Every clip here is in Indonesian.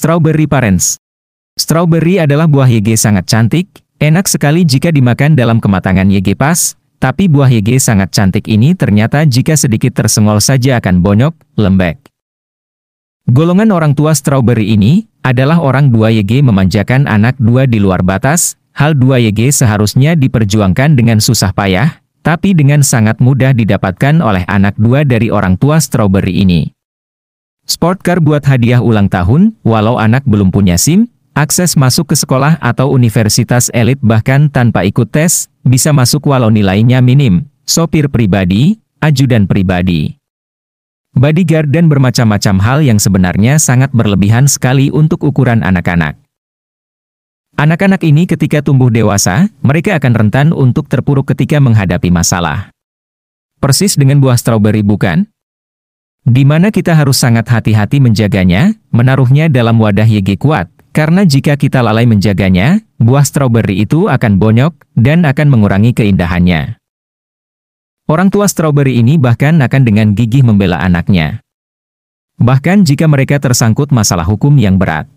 Strawberry Parents Strawberry adalah buah YG sangat cantik, enak sekali jika dimakan dalam kematangan YG pas, tapi buah YG sangat cantik ini ternyata jika sedikit tersenggol saja akan bonyok, lembek. Golongan orang tua strawberry ini adalah orang 2 YG memanjakan anak dua di luar batas, hal 2 YG seharusnya diperjuangkan dengan susah payah, tapi dengan sangat mudah didapatkan oleh anak dua dari orang tua strawberry ini. Sport car buat hadiah ulang tahun, walau anak belum punya SIM, akses masuk ke sekolah atau universitas elit bahkan tanpa ikut tes, bisa masuk walau nilainya minim, sopir pribadi, ajudan pribadi. Bodyguard dan bermacam-macam hal yang sebenarnya sangat berlebihan sekali untuk ukuran anak-anak. Anak-anak ini ketika tumbuh dewasa, mereka akan rentan untuk terpuruk ketika menghadapi masalah. Persis dengan buah stroberi bukan? Di mana kita harus sangat hati-hati menjaganya, menaruhnya dalam wadah YG kuat, karena jika kita lalai menjaganya, buah stroberi itu akan bonyok dan akan mengurangi keindahannya. Orang tua stroberi ini bahkan akan dengan gigih membela anaknya. Bahkan jika mereka tersangkut masalah hukum yang berat.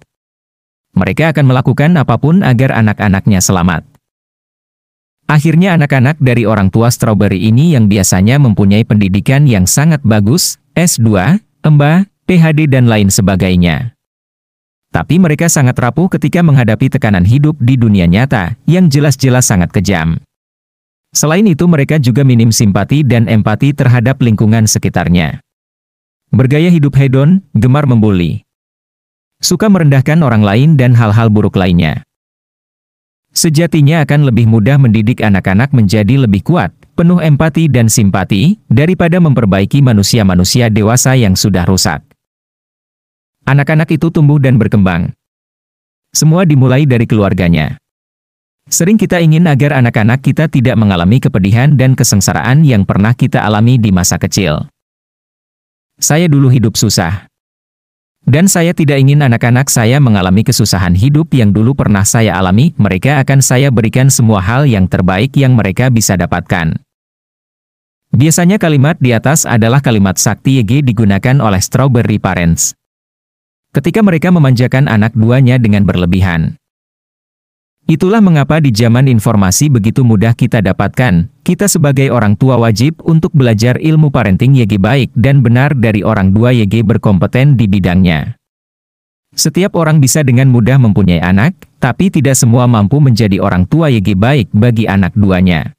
Mereka akan melakukan apa pun agar anak-anaknya selamat. Akhirnya anak-anak dari orang tua stroberi ini yang biasanya mempunyai pendidikan yang sangat bagus, S2, EMBA, PhD dan lain sebagainya. Tapi mereka sangat rapuh ketika menghadapi tekanan hidup di dunia nyata, yang jelas-jelas sangat kejam. Selain itu mereka juga minim simpati dan empati terhadap lingkungan sekitarnya. Bergaya hidup hedon, gemar membuli. Suka merendahkan orang lain dan hal-hal buruk lainnya. Sejatinya akan lebih mudah mendidik anak-anak menjadi lebih kuat, penuh empati dan simpati, daripada memperbaiki manusia-manusia dewasa yang sudah rusak. Anak-anak itu tumbuh dan berkembang. Semua dimulai dari keluarganya. Sering kita ingin agar anak-anak kita tidak mengalami kepedihan dan kesengsaraan yang pernah kita alami di masa kecil. Saya dulu hidup susah. Dan saya tidak ingin anak-anak saya mengalami kesusahan hidup yang dulu pernah saya alami, mereka akan saya berikan semua hal yang terbaik yang mereka bisa dapatkan. Biasanya kalimat di atas adalah kalimat sakti YG digunakan oleh strawberry parents. Ketika mereka memanjakan anak duanya dengan berlebihan. Itulah mengapa di zaman informasi begitu mudah kita dapatkan, kita sebagai orang tua wajib untuk belajar ilmu parenting YG baik dan benar dari orang tua YG berkompeten di bidangnya. Setiap orang bisa dengan mudah mempunyai anak, tapi tidak semua mampu menjadi orang tua YG baik bagi anak duanya.